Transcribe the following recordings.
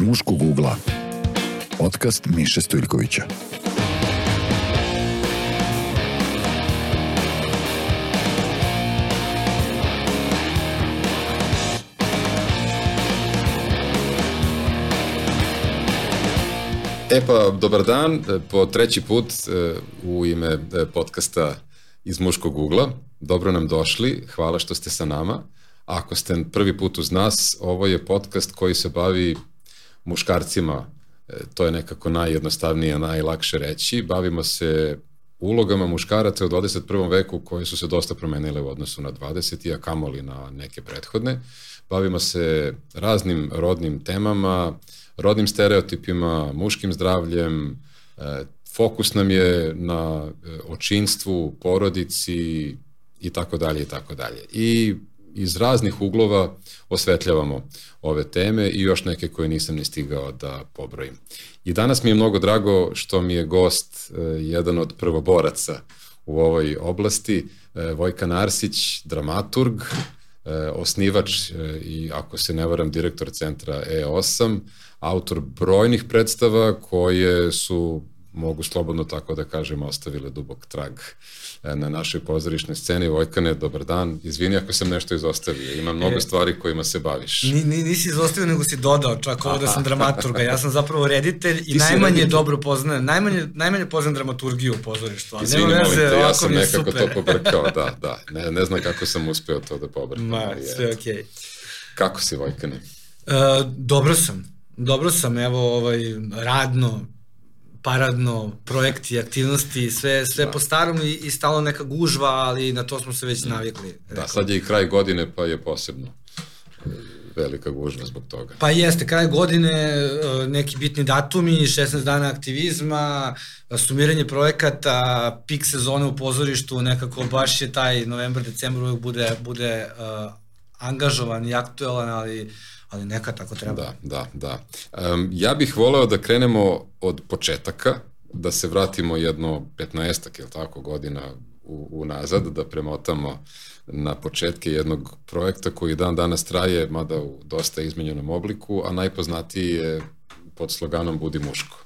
muškog ugla. Podcast Miše Stojljkovića. E pa, dobar dan, po treći put e, u ime e, podcasta iz muškog ugla. Dobro nam došli, hvala što ste sa nama. Ako ste prvi put uz nas, ovo je podcast koji se bavi muškarcima, e, to je nekako najjednostavnije, najlakše reći. Bavimo se ulogama muškaraca u 21. veku koje su se dosta promenile u odnosu na 20. a kamoli na neke prethodne. Bavimo se raznim rodnim temama, rodnim stereotipima, muškim zdravljem, e, fokus nam je na e, očinstvu, porodici i tako dalje i tako dalje. I iz raznih uglova osvetljavamo ove teme i još neke koje nisam ni stigao da pobrojim. I danas mi je mnogo drago što mi je gost e, jedan od prvoboraca u ovoj oblasti, Vojka Narsić, dramaturg, osnivač i ako se ne varam direktor centra E8, autor brojnih predstava koje su mogu slobodno tako da kažem, ostavile dubok trag e, na našoj pozorišnoj sceni. Vojkane, dobar dan. Izvini ako sam nešto izostavio. Ima mnogo e, stvari kojima se baviš. Ni, ni, nisi izostavio, nego si dodao čak ovo da sam dramaturga. Ja sam zapravo reditelj i najmanje reditelj. dobro poznajem, najmanje, najmanje poznajem dramaturgiju u pozorištu. Ali Izvini, nema veze, te, ja sam nekako super. to pobrkao, da, da. Ne, ne znam kako sam uspeo to da pobrkam. Ma, sve okej. Okay. Kako si, Vojkane? Uh, dobro sam dobro sam, evo, ovaj, radno, paradno, projekti, aktivnosti, sve, sve da. po starom i, i stalo neka gužva, ali na to smo se već navikli. Da, sad je i kraj godine, pa je posebno velika gužva zbog toga. Pa jeste, kraj godine, e, neki bitni datumi, 16 dana aktivizma, sumiranje projekata, pik sezone u pozorištu, nekako baš je taj novembar, decembar uvek bude, bude uh, angažovan i aktuelan, ali ali nekad tako treba. Da, da, da. Um, ja bih voleo da krenemo od početaka, da se vratimo jedno 15 je tako, godina u, unazad, da premotamo na početke jednog projekta koji dan danas traje, mada u dosta izmenjenom obliku, a najpoznatiji je pod sloganom Budi muško.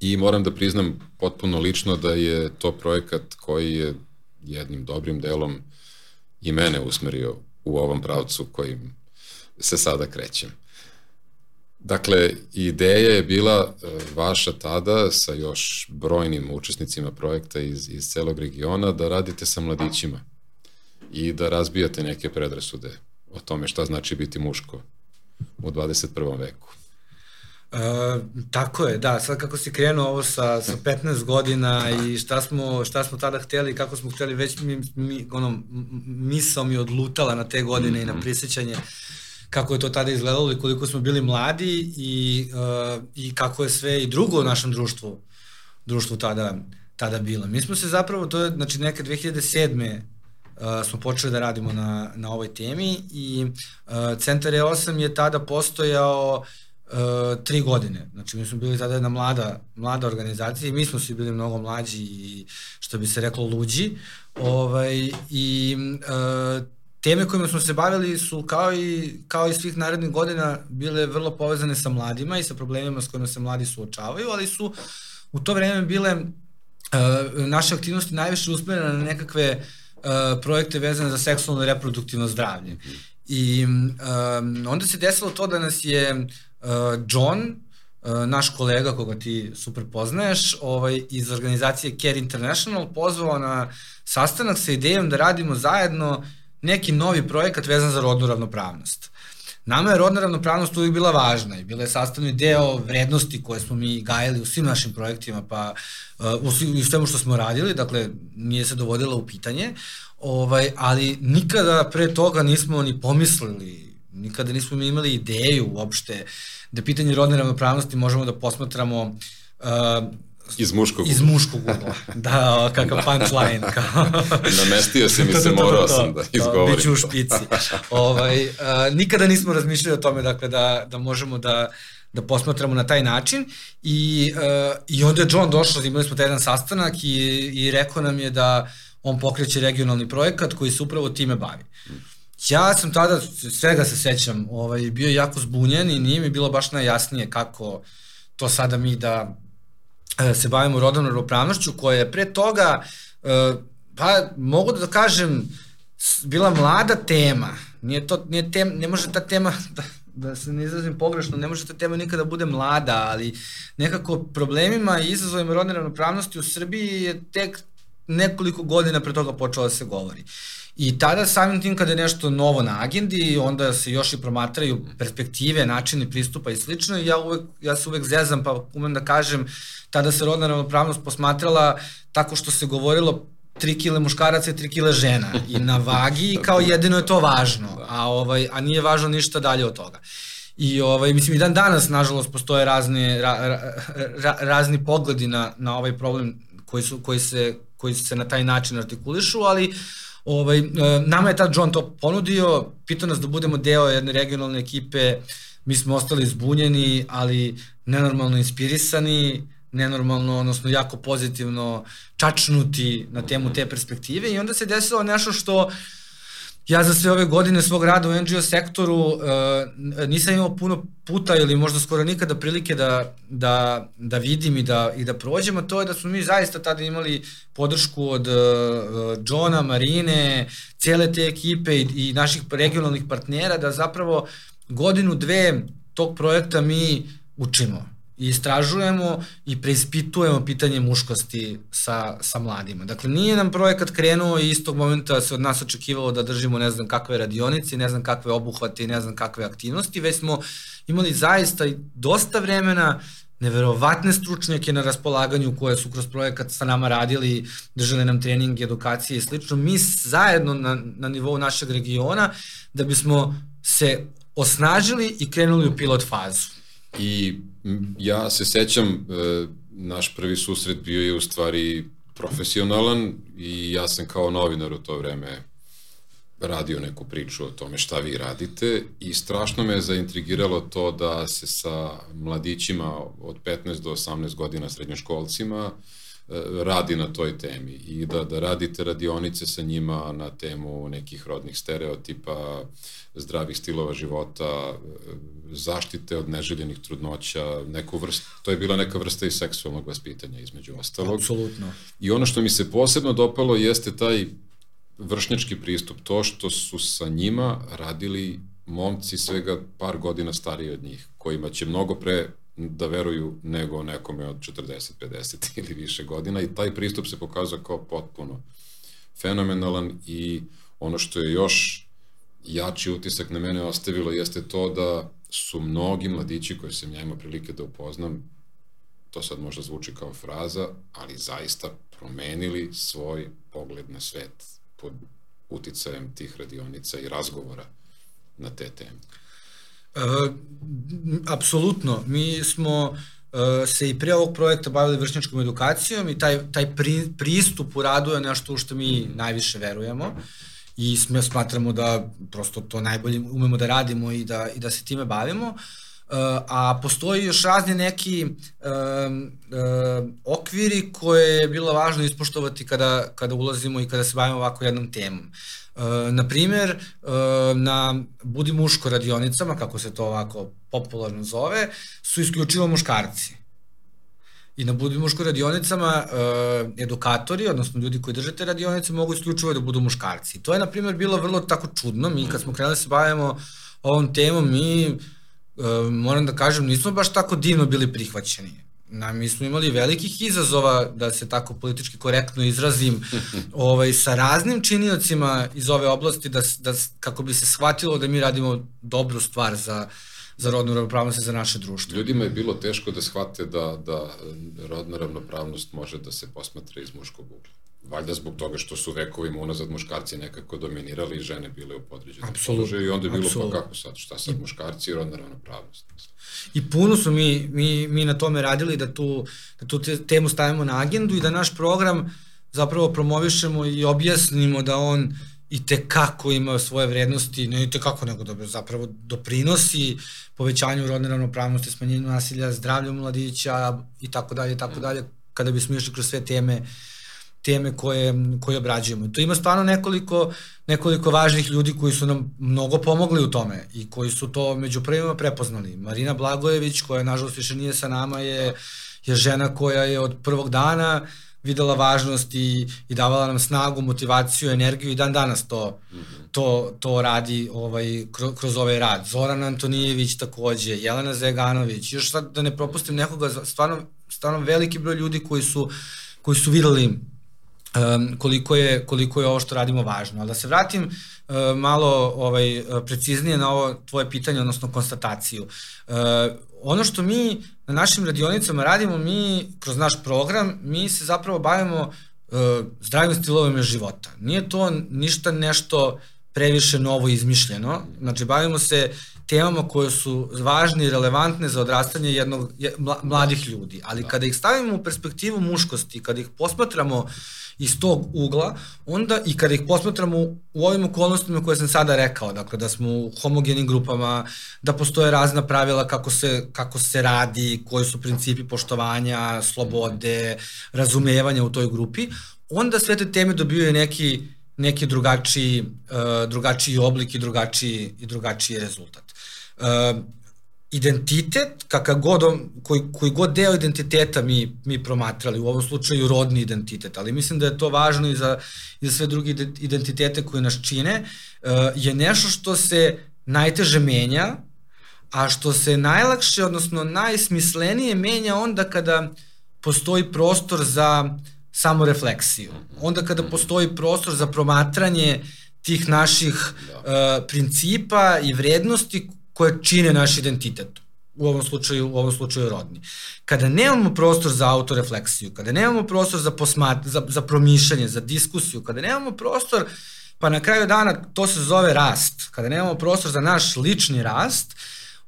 I moram da priznam potpuno lično da je to projekat koji je jednim dobrim delom i mene usmerio u ovom pravcu kojim se sada krećem. Dakle, ideja je bila e, vaša tada sa još brojnim učesnicima projekta iz, iz celog regiona da radite sa mladićima i da razbijate neke predrasude o tome šta znači biti muško u 21. veku. Uh, tako je, da, sad kako si krenuo ovo sa, sa 15 godina i šta smo, šta smo tada hteli, kako smo hteli, već mi, mi ono, misao mi odlutala na te godine mm -hmm. i na mhm. prisjećanje kako je to tada izgledalo i koliko smo bili mladi i, uh, i kako je sve i drugo u našem društvu, društvu tada, tada bilo. Mi smo se zapravo, to je, znači neke 2007. Uh, smo počeli da radimo na, na ovoj temi i uh, Centar E8 je tada postojao uh, tri godine. Znači mi smo bili tada jedna mlada, mlada organizacija i mi smo svi bili mnogo mlađi i što bi se reklo luđi. Ovaj, I uh, teme kojima smo se bavili su kao i, kao i svih narednih godina bile vrlo povezane sa mladima i sa problemima s kojima se mladi suočavaju, ali su u to vreme bile uh, naše aktivnosti najviše usmerene na nekakve uh, projekte vezane za seksualno i reproduktivno zdravlje. I um, onda se desilo to da nas je uh, John, uh, naš kolega koga ti super poznaješ, ovaj, iz organizacije Care International pozvao na sastanak sa idejom da radimo zajedno neki novi projekat vezan za rodnu ravnopravnost. Nama je rodna ravnopravnost uvijek bila važna i bila je sastavni deo vrednosti koje smo mi gajali u svim našim projektima, pa uh, u, u svemu što smo radili, dakle nije se dovodila u pitanje, ovaj, ali nikada pre toga nismo ni pomislili, nikada nismo imali ideju uopšte da pitanje rodne ravnopravnosti možemo da posmatramo uh, Iz muškog Iz muškog ugla. Da, kakav punchline. Kao. Namestio se mi se, morao sam da izgovorim. Biću u špici. ovaj, uh, nikada nismo razmišljali o tome dakle, da, da možemo da da posmatramo na taj način i, uh, i onda je John došao, imali smo taj jedan sastanak i, i rekao nam je da on pokreće regionalni projekat koji se upravo time bavi. Ja sam tada, svega se sećam, ovaj, bio jako zbunjen i nije mi bilo baš najjasnije kako to sada mi da se bavimo rodovnom ravnopravnošću koja je pre toga, e, pa mogu da kažem, bila mlada tema. Nije to, nije tem, ne može ta tema, da, da se ne izrazim pogrešno, ne može ta tema nikada da bude mlada, ali nekako problemima i izazovima rodne ravnopravnosti u Srbiji je tek nekoliko godina pre toga počelo da se govori. I tada samim tim kada je nešto novo na agendi, onda se još i promatraju perspektive, načini pristupa i slično. I ja, uvek, ja se uvek zezam pa umem da kažem, tada se rodna ravnopravnost posmatrala tako što se govorilo 3 kile muškaraca i 3 kile žena. I na vagi kao jedino je to važno, a ovaj a nije važno ništa dalje od toga. I ovaj mislim i dan danas nažalost postoje razne ra, ra, ra, razni pogledi na na ovaj problem koji su koji se koji se na taj način artikulišu, ali ovaj e, nama je tad John to ponudio, pitao nas da budemo deo jedne regionalne ekipe, mi smo ostali zbunjeni, ali nenormalno inspirisani, nenormalno, odnosno jako pozitivno čačnuti na temu te perspektive i onda se desilo nešto što ja za sve ove godine svog rada u NGO sektoru uh, nisam imao puno puta ili možda skoro nikada prilike da, da, da vidim i da, i da prođem, a to je da smo mi zaista tada imali podršku od uh, Johna, Marine, cele te ekipe i, i naših regionalnih partnera da zapravo godinu, dve tog projekta mi učimo i istražujemo i preispitujemo pitanje muškosti sa, sa mladima. Dakle, nije nam projekat krenuo i istog momenta se od nas očekivalo da držimo ne znam kakve radionice, ne znam kakve obuhvate i ne znam kakve aktivnosti, već smo imali zaista dosta vremena neverovatne stručnjake na raspolaganju koje su kroz projekat sa nama radili, držali nam trening, edukacije i slično. Mi zajedno na, na nivou našeg regiona da bismo se osnažili i krenuli u pilot fazu. I ja se sećam, e, naš prvi susret bio je u stvari profesionalan i ja sam kao novinar u to vreme radio neku priču o tome šta vi radite i strašno me zaintrigiralo to da se sa mladićima od 15 do 18 godina srednjoškolcima radi na toj temi i da, da radite radionice sa njima na temu nekih rodnih stereotipa, zdravih stilova života, zaštite od neželjenih trudnoća, neku vrstu, to je bila neka vrsta i seksualnog vaspitanja između ostalog. Apsolutno. I ono što mi se posebno dopalo jeste taj vršnjački pristup, to što su sa njima radili momci svega par godina stariji od njih, kojima će mnogo pre da veruju nego nekome od 40, 50 ili više godina i taj pristup se pokazao kao potpuno fenomenalan i ono što je još jači utisak na mene ostavilo jeste to da su mnogi mladići koji sam ja imao prilike da upoznam, to sad možda zvuči kao fraza, ali zaista promenili svoj pogled na svet pod uticajem tih radionica i razgovora na te teme. E, apsolutno. Mi smo e, se i pre ovog projekta bavili vršnjačkom edukacijom i taj, taj pri, pristup u radu je nešto u što mi najviše verujemo. I smatramo da prosto to najbolje umemo da radimo i da, i da se time bavimo. Uh, a postoji još razni neki uh, uh, okviri koje je bilo važno ispoštovati kada, kada ulazimo i kada se bavimo ovako jednom temom. Uh, naprimer, uh, na Budi muško radionicama, kako se to ovako popularno zove, su isključivo muškarci I na muško radionicama uh, edukatori, odnosno ljudi koji drže te radionice, mogu isključivo da budu muškarci. To je, na primjer, bilo vrlo tako čudno. Mi kad smo krenuli da se bavimo ovom temom, mi, uh, moram da kažem, nismo baš tako divno bili prihvaćeni. Na, mi smo imali velikih izazova, da se tako politički korektno izrazim, ovaj, sa raznim činiocima iz ove oblasti, da, da, kako bi se shvatilo da mi radimo dobru stvar za, za rodnu ravnopravnost i za naše društvo. Ljudima je bilo teško da shvate da, da rodna ravnopravnost može da se posmatra iz muškog ugla. Valjda zbog toga što su vekovima unazad muškarci nekako dominirali i žene bile u podređenom položaju i onda je bilo Absolut. pa kako sad, šta sad muškarci i rodna ravnopravnost. I puno su mi, mi, mi na tome radili da tu, da tu temu stavimo na agendu i da naš program zapravo promovišemo i objasnimo da on uh, i te kako ima svoje vrednosti, ne i te kako nego da zapravo doprinosi povećanju rodne ravnopravnosti, smanjenju nasilja, zdravlju mladića i tako dalje tako dalje. Kada bismo išli kroz sve teme teme koje, koje obrađujemo. Tu ima stvarno nekoliko, nekoliko važnih ljudi koji su nam mnogo pomogli u tome i koji su to među prvima prepoznali. Marina Blagojević, koja nažalost više nije sa nama, je, je žena koja je od prvog dana videla važnost i, i davala nam snagu, motivaciju, energiju i dan danas to, to, to radi ovaj, kroz, kroz ovaj rad. Zoran Antonijević takođe, Jelena Zeganović, još sad da ne propustim nekoga, stvarno, stvarno veliki broj ljudi koji su, koji su videli um, koliko, je, koliko je ovo što radimo važno. Ali da se vratim uh, malo ovaj, preciznije na ovo tvoje pitanje, odnosno konstataciju. Uh, ono što mi na našim radionicama radimo, mi kroz naš program, mi se zapravo bavimo uh, zdravim stilovima života. Nije to ništa nešto previše novo izmišljeno, znači bavimo se temama koje su važne i relevantne za odrastanje jednog mladih ljudi, ali da. kada ih stavimo u perspektivu muškosti, kada ih posmatramo uh, iz tog ugla, onda i kada ih posmatramo u ovim okolnostima koje sam sada rekao, dakle da smo u homogenim grupama, da postoje razna pravila kako se, kako se radi, koji su principi poštovanja, slobode, razumevanja u toj grupi, onda sve te teme dobijaju neki, neki drugačiji, uh, drugačiji oblik i drugačiji, i drugačiji rezultat. Uh, identitet, kakav god on, koji, koji god deo identiteta mi, mi promatrali, u ovom slučaju rodni identitet, ali mislim da je to važno i za, i za sve druge identitete koje nas čine, uh, je nešto što se najteže menja, a što se najlakše, odnosno najsmislenije menja onda kada postoji prostor za samorefleksiju. Onda kada postoji prostor za promatranje tih naših da. uh, principa i vrednosti koje čine naš identitet u ovom slučaju u ovom slučaju rodni. Kada nemamo prostor za autorefleksiju, kada nemamo prostor za posmat, za za promišljanje, za diskusiju, kada nemamo prostor pa na kraju dana to se zove rast. Kada nemamo prostor za naš lični rast,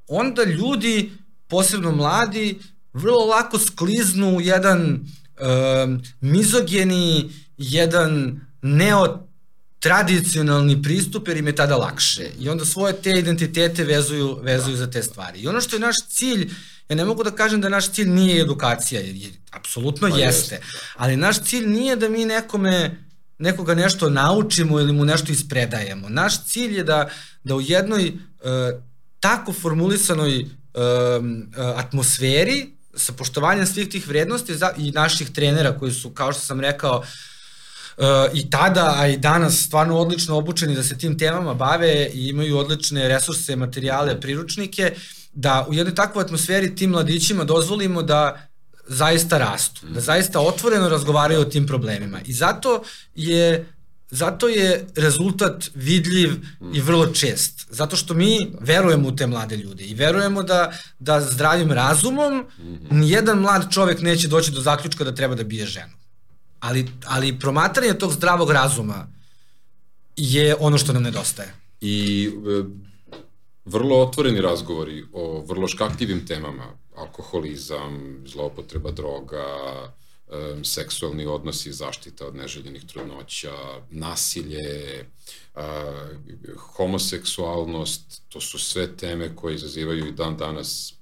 onda ljudi, posebno mladi, vrlo lako skliznu u jedan um, mizogeni, jedan neo tradicionalni pristup jer im je tada lakše i onda svoje te identitete vezuju, vezuju za te stvari. I ono što je naš cilj, ja ne mogu da kažem da naš cilj nije edukacija, jer, jer apsolutno pa jeste, jeste, ali naš cilj nije da mi nekome nekoga nešto naučimo ili mu nešto ispredajemo. Naš cilj je da, da u jednoj uh, tako formulisanoj uh, atmosferi sa poštovanjem svih tih vrednosti za, i naših trenera koji su, kao što sam rekao, i tada, a i danas stvarno odlično obučeni da se tim temama bave i imaju odlične resurse, materijale, priručnike, da u jednoj takvoj atmosferi tim mladićima dozvolimo da zaista rastu, da zaista otvoreno razgovaraju o tim problemima. I zato je zato je rezultat vidljiv i vrlo čest. Zato što mi verujemo u te mlade ljude i verujemo da, da zdravim razumom nijedan mlad čovek neće doći do zaključka da treba da bije ženu ali, ali promatranje tog zdravog razuma je ono što nam nedostaje. I e, vrlo otvoreni razgovori o vrlo škakljivim temama, alkoholizam, zloupotreba droga, e, seksualni odnosi, zaštita od neželjenih trudnoća, nasilje, e, homoseksualnost, to su sve teme koje izazivaju i dan danas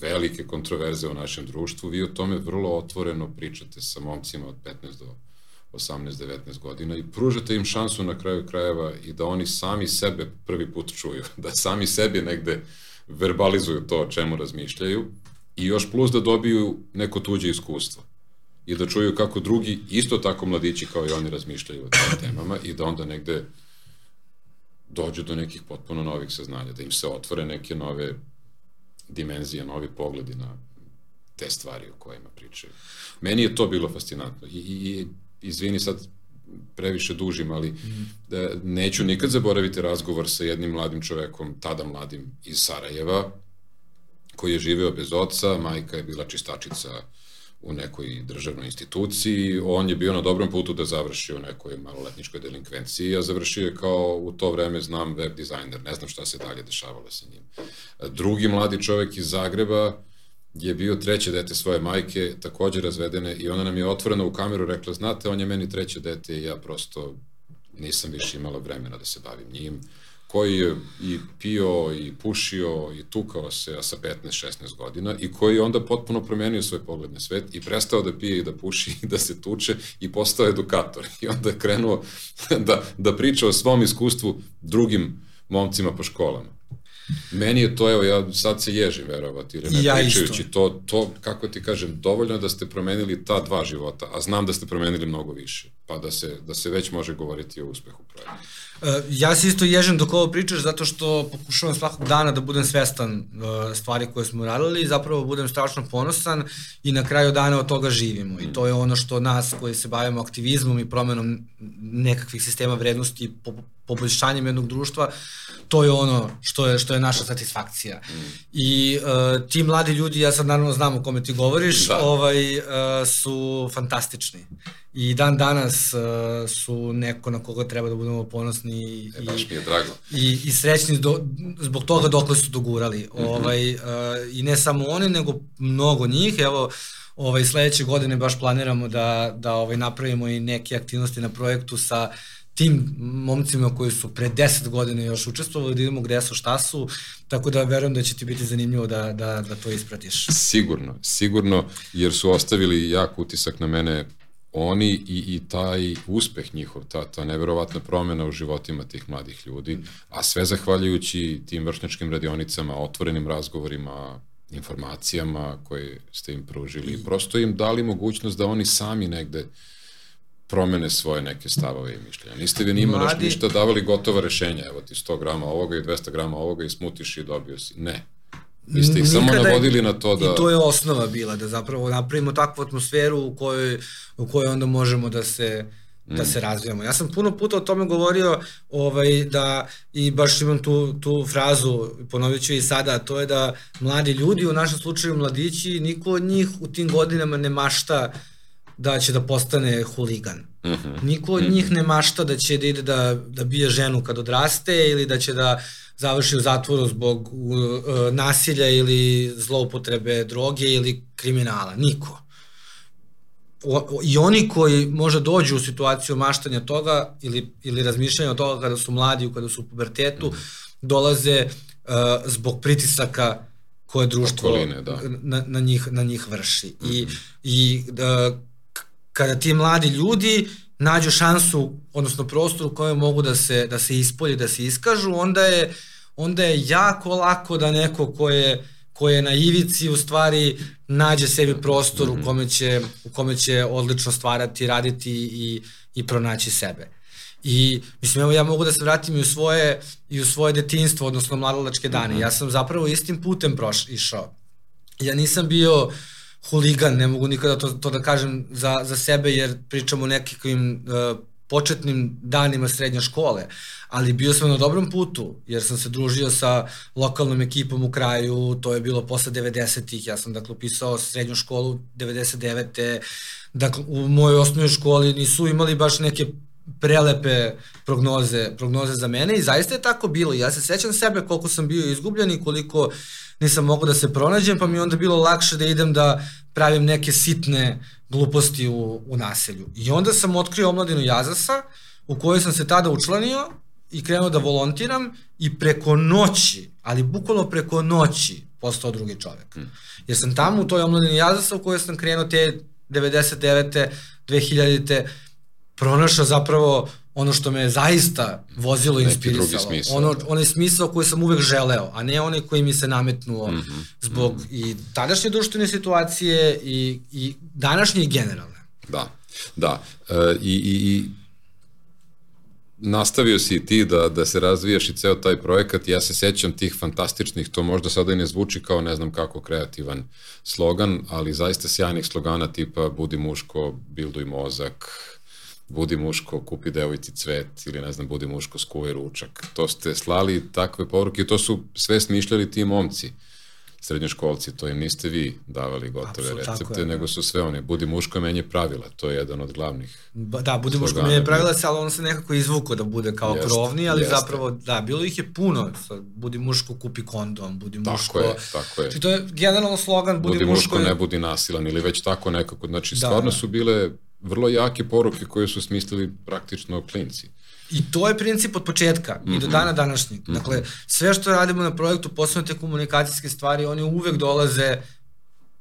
velike kontroverze u našem društvu, vi o tome vrlo otvoreno pričate sa momcima od 15 do 18-19 godina i pružate im šansu na kraju krajeva i da oni sami sebe prvi put čuju, da sami sebi negde verbalizuju to o čemu razmišljaju i još plus da dobiju neko tuđe iskustvo i da čuju kako drugi, isto tako mladići kao i oni razmišljaju o tim temama i da onda negde dođu do nekih potpuno novih saznanja, da im se otvore neke nove dimenzije, novi pogledi na te stvari o kojima pričaju. Meni je to bilo fascinantno i, i izvini sad previše dužim, ali mm. da, neću nikad zaboraviti razgovor sa jednim mladim čovekom, tada mladim iz Sarajeva, koji je živeo bez oca, majka je bila čistačica u nekoj državnoj instituciji, on je bio na dobrom putu da završi u nekoj maloletničkoj delinkvenciji, a završio je kao u to vreme znam web dizajner, ne znam šta se dalje dešavalo sa njim. Drugi mladi čovek iz Zagreba je bio treće dete svoje majke, takođe razvedene i ona nam je otvoreno u kameru rekla, znate, on je meni treće dete i ja prosto nisam više imala vremena da se bavim njim koji je i pio i pušio i tukao se sa 15-16 godina i koji je onda potpuno promenio svoj pogled na svet i prestao da pije i da puši i da se tuče i postao edukator. I onda je krenuo da, da priča o svom iskustvu drugim momcima po školama. Meni je to, evo, ja sad se ježim verovati, ili ne ja pričajući isto. to, to, kako ti kažem, dovoljno da ste promenili ta dva života, a znam da ste promenili mnogo više, pa da se, da se već može govoriti o uspehu projekta. Uh, ja se isto ježem dok ovo pričaš zato što pokušavam svakog dana da budem svestan uh, stvari koje smo radili i zapravo budem strašno ponosan i na kraju dana od toga živimo. I to je ono što nas koji se bavimo aktivizmom i promenom nekakvih sistema vrednosti po, poboljšanjem jednog društva, to je ono što je što je naša satisfakcija. I uh, ti mladi ljudi, ja sad naravno znam o kome ti govoriš, Da. ovaj uh, su fantastični. I dan danas uh, su neko na koga treba da budemo ponosni i, E, baš mi je drago. i, i srećni do, zbog toga dokle su dogurali. Mm. -hmm. ovaj, uh, I ne samo oni, nego mnogo njih. Evo, ovaj, sledeće godine baš planiramo da, da ovaj, napravimo i neke aktivnosti na projektu sa tim momcima koji su pre 10 godina još učestvovali, da idemo gde su, šta su, tako da verujem da će ti biti zanimljivo da, da, da to ispratiš. Sigurno, sigurno, jer su ostavili jak utisak na mene oni i, i taj uspeh njihov, ta, ta neverovatna promena u životima tih mladih ljudi, a sve zahvaljujući tim vršničkim radionicama, otvorenim razgovorima, informacijama koje ste im pružili. I prosto im dali mogućnost da oni sami negde promene svoje neke stavove i mišljenja. Niste vi njima Mladi... Ništa davali gotova rešenja, evo ti 100 grama ovoga i 200 grama ovoga i smutiš i dobio si. Ne. Vi ste ih samo Nikada- navodili na to da... I to je osnova bila, da zapravo napravimo takvu atmosferu u kojoj, u kojoj onda možemo da se da se razvijamo. Ja sam puno puta o tome govorio ovaj, da i baš imam tu, tu frazu, ponovit ću i sada, to je da mladi ljudi, u našem slučaju mladići, niko od njih u tim godinama ne mašta da će da postane huligan. Uh -huh. Niko od njih ne mašta da će da ide da, da bije ženu kad odraste ili da će da završi u zatvoru zbog uh, uh, nasilja ili zloupotrebe droge ili kriminala. Niko. O, o, I oni koji možda dođu u situaciju maštanja toga ili, ili razmišljanja o toga kada su mladi, kada su u pubertetu, mm. dolaze uh, zbog pritisaka koje društvo Okoline, da. na, na, njih, na njih vrši. Mm -hmm. I, i uh, kada ti mladi ljudi nađu šansu, odnosno prostor u kojem mogu da se, da se ispolje, da se iskažu, onda je, onda je jako lako da neko ko je, ko je na ivici u stvari nađe sebi prostor u kome će, u kome će odlično stvarati, raditi i, i pronaći sebe. I mislim evo ja mogu da se vratim i u svoje i u svoje detinjstvo, odnosno mladalačke dane. Mm -hmm. Ja sam zapravo istim putem proš, išao. Ja nisam bio huligan, ne mogu nikada to, to da kažem za, za sebe jer pričamo o nekakvim uh, početnim danima srednje škole, ali bio sam na dobrom putu, jer sam se družio sa lokalnom ekipom u kraju, to je bilo posle 90-ih, ja sam dakle upisao srednju školu 99. Dakle, u mojoj osnovnoj školi nisu imali baš neke prelepe prognoze, prognoze za mene i zaista je tako bilo. Ja se sećam sebe koliko sam bio izgubljen i koliko nisam mogao da se pronađem, pa mi je onda bilo lakše da idem da pravim neke sitne gluposti u, u naselju. I onda sam otkrio omladinu Jazasa, u kojoj sam se tada učlanio i krenuo da volontiram i preko noći, ali bukvalno preko noći, postao drugi čovek. Jer sam tamo u toj omladini Jazasa u kojoj sam krenuo te 99. 2000 pronašao zapravo ono što me zaista vozilo i inspirisalo. Ono, onaj smisao koji sam uvek želeo, a ne onaj koji mi se nametnuo mm -hmm. zbog mm -hmm. i tadašnje društvene situacije i, i današnje i generalne. Da, da. E, i, i, I nastavio si ti da, da se razvijaš i ceo taj projekat. Ja se sećam tih fantastičnih, to možda sada i ne zvuči kao ne znam kako kreativan slogan, ali zaista sjajnih slogana tipa budi muško, bilduj mozak, budi muško, kupi devojci cvet ili ne znam, budi muško, skuvaj ručak. To ste slali takve poruke i to su sve smišljali ti momci srednjoškolci, to im niste vi davali gotove Absolut, recepte, je, nego su sve one, budi muško menje pravila, to je jedan od glavnih. Ba, da, budi muško menje pravila, ali on se nekako izvuko da bude kao jeste, krovni, ali jeste. zapravo, da, bilo ih je puno, budi muško, kupi kondom, budi muško. Tako je, tako je. Znači, to je generalno slogan, budi, budi muško. muško, ne budi nasilan, ili već tako nekako, znači, da, stvarno da. su bile vrlo jake poruke koje su smislili praktično klinci. I to je princip od početka mm -hmm. i do mhm. dana današnjeg. Mm -hmm. Dakle, sve što radimo na projektu, posebno te komunikacijske stvari, oni uvek dolaze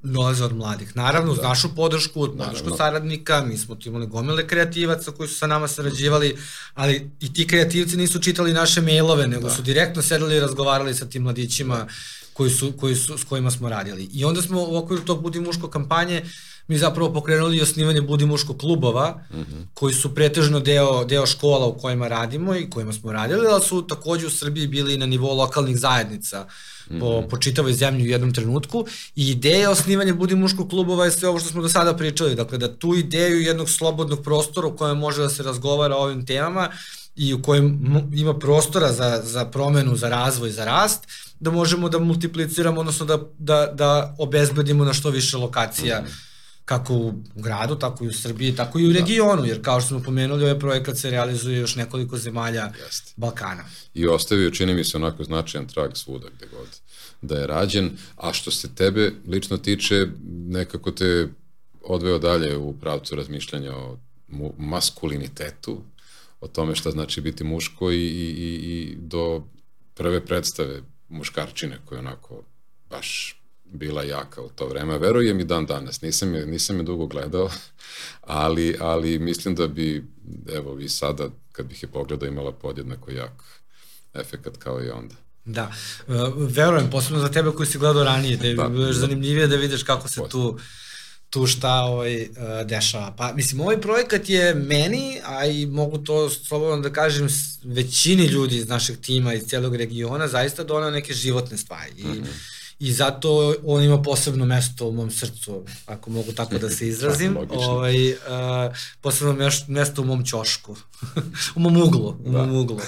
dolaze od mladih. Naravno, uz da. našu podršku, od podršku saradnika, mi smo tu imali gomile kreativaca koji su sa nama sarađivali, ali i ti kreativci nisu čitali naše mailove, nego da. su direktno sedeli i razgovarali sa tim mladićima koji su, koji su, s kojima smo radili. I onda smo u okviru tog Budi muško kampanje mi zapravo pokrenuli osnivanje Budi muško klubova, mm -hmm. koji su pretežno deo, deo škola u kojima radimo i kojima smo radili, ali su takođe u Srbiji bili na nivou lokalnih zajednica mm -hmm. po, mhm. po čitavoj zemlji u jednom trenutku i ideja osnivanja Budi muško klubova je sve ovo što smo do sada pričali, dakle da tu ideju jednog slobodnog prostora u kojem može da se razgovara o ovim temama i u kojem ima prostora za, za promenu, za razvoj, za rast, da možemo da multipliciramo, odnosno da, da, da obezbedimo na što više lokacija mm -hmm kako u gradu, tako i u Srbiji, tako i u da. regionu, jer kao što smo pomenuli, ovaj projekat se realizuje još nekoliko zemalja Jeste. Balkana. I ostavio, čini mi se, onako značajan trag svuda gde god da je rađen, a što se tebe lično tiče, nekako te odveo dalje u pravcu razmišljanja o maskulinitetu, o tome šta znači biti muško i, i, i, i do prve predstave muškarčine koje onako baš bila jaka u to vreme. Verujem i dan danas. Nisam je, nisam je dugo gledao, ali, ali mislim da bi, evo vi sada, kad bih je pogledao, imala podjednako jak efekat kao i onda. Da, uh, verujem, posebno za tebe koji si gledao ranije, da je da, da. zanimljivije da vidiš kako se tu tu šta ovaj, uh, dešava. Pa, mislim, ovaj projekat je meni, a i mogu to slobodno da kažem, većini ljudi iz našeg tima, iz celog regiona, zaista donao neke životne stvari. I, mm -hmm i zato on ima posebno mesto u mom srcu, ako mogu tako da se izrazim. ovaj, uh, posebno mesto u mom ćošku, u mom uglu. U mom da. uglu.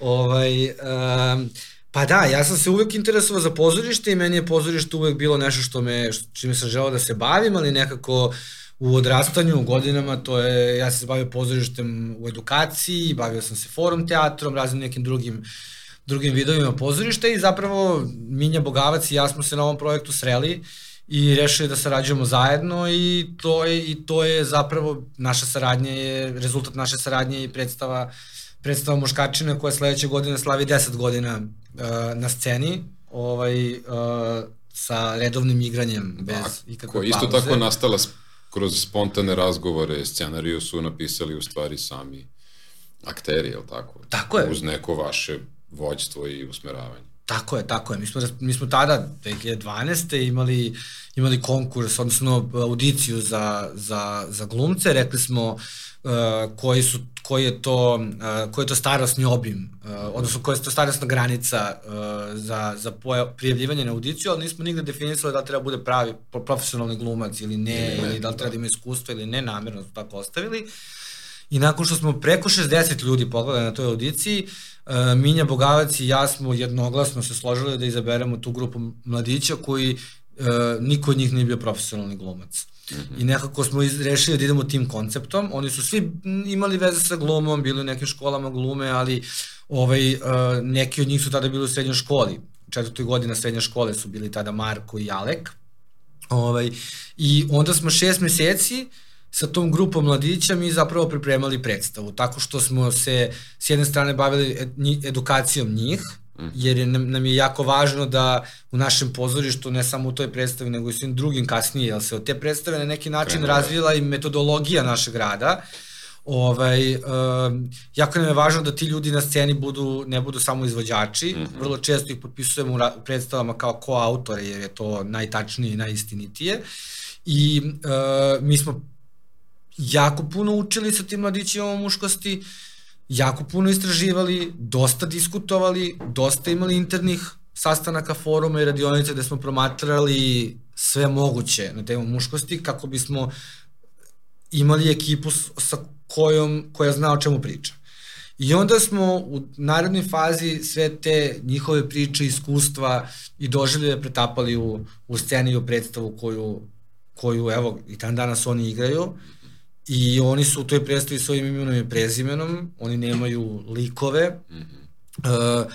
ovaj, uh, Pa da, ja sam se uvek interesovao za pozorište i meni je pozorište uvek bilo nešto što me, čime sam želao da se bavim, ali nekako u odrastanju, u godinama, to je, ja sam se bavio pozorištem u edukaciji, bavio sam se forum teatrom, raznim nekim drugim uh, drugim vidovima pozorišta i zapravo Minja Bogavac i ja smo se na ovom projektu sreli i rešili da sarađujemo zajedno i to je, i to je zapravo naša saradnja je, rezultat naše saradnje i predstava predstava Muškačine koja sledeće godine slavi 10 godina uh, na sceni ovaj, uh, sa redovnim igranjem bez da, ikakve pauze. Isto tako nastala kroz spontane razgovore, scenariju su napisali u stvari sami akteri, je li tako? Tako je. Uz neko vaše vođstvo i usmeravanje. Tako je, tako je. Mi smo, mi smo tada, 2012. imali, imali konkurs, odnosno audiciju za, za, za glumce. Rekli smo uh, koji, su, koji, je to, uh, koji je to starostni obim, uh, odnosno koja je to starostna granica uh, za, za prijavljivanje na audiciju, ali nismo nigde definisali da treba bude pravi profesionalni glumac ili ne, ne ili da li treba da ima iskustva ili ne, namerno su tako ostavili. I nakon što smo preko 60 ljudi pogledali na toj audiciji, uh, E, Minja Bogavac i ja smo jednoglasno se složili da izaberemo tu grupu mladića koji uh, niko od njih nije bio profesionalni glumac. Mm -hmm. I nekako smo rešili da idemo tim konceptom. Oni su svi imali veze sa glumom, bili u nekim školama glume, ali ovaj, uh, neki od njih su tada bili u srednjoj školi. Četvrtoj godina srednje škole su bili tada Marko i Alek. Ovaj, I onda smo šest meseci uh, sa tom grupom mladića mi zapravo pripremali predstavu, tako što smo se s jedne strane bavili edukacijom njih, mm. jer je, nam je jako važno da u našem pozorištu, ne samo u toj predstavi, nego i svim drugim kasnije, jer se od te predstave na neki način Krenu. razvila i metodologija našeg rada, ovaj, uh, jako nam je važno da ti ljudi na sceni budu, ne budu samo izvođači, mm -hmm. vrlo često ih potpisujemo u predstavama kao koautore, jer je to najtačnije i najistinitije, i uh, mi smo jako puno učili sa tim mladićima o muškosti, jako puno istraživali, dosta diskutovali, dosta imali internih sastanaka, foruma i radionice gde smo promatrali sve moguće na temu muškosti kako bismo imali ekipu sa kojom, koja zna o čemu priča. I onda smo u narodnoj fazi sve te njihove priče, iskustva i doživlje pretapali u, u sceni i u predstavu koju, koju evo i dan danas oni igraju I oni su u toj predstavi svojim imenom i prezimenom, oni nemaju likove, mm -hmm. uh,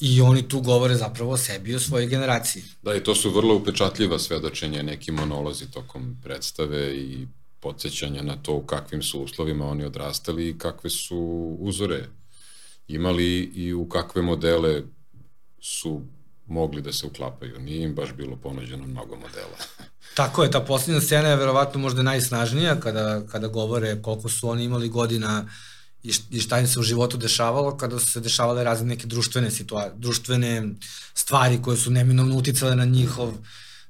i oni tu govore zapravo o sebi i o svojoj generaciji. Da, i to su vrlo upečatljiva svedočenja, neki monolozi tokom predstave i podsjećanja na to u kakvim su uslovima oni odrastali i kakve su uzore imali i u kakve modele su mogli da se uklapaju. Nije im baš bilo ponuđeno mnogo modela. Tako je, ta posljednja scena je verovatno možda najsnažnija kada, kada govore koliko su oni imali godina i šta im se u životu dešavalo kada su se dešavale razne neke društvene situacije, društvene stvari koje su neminovno uticale na njihov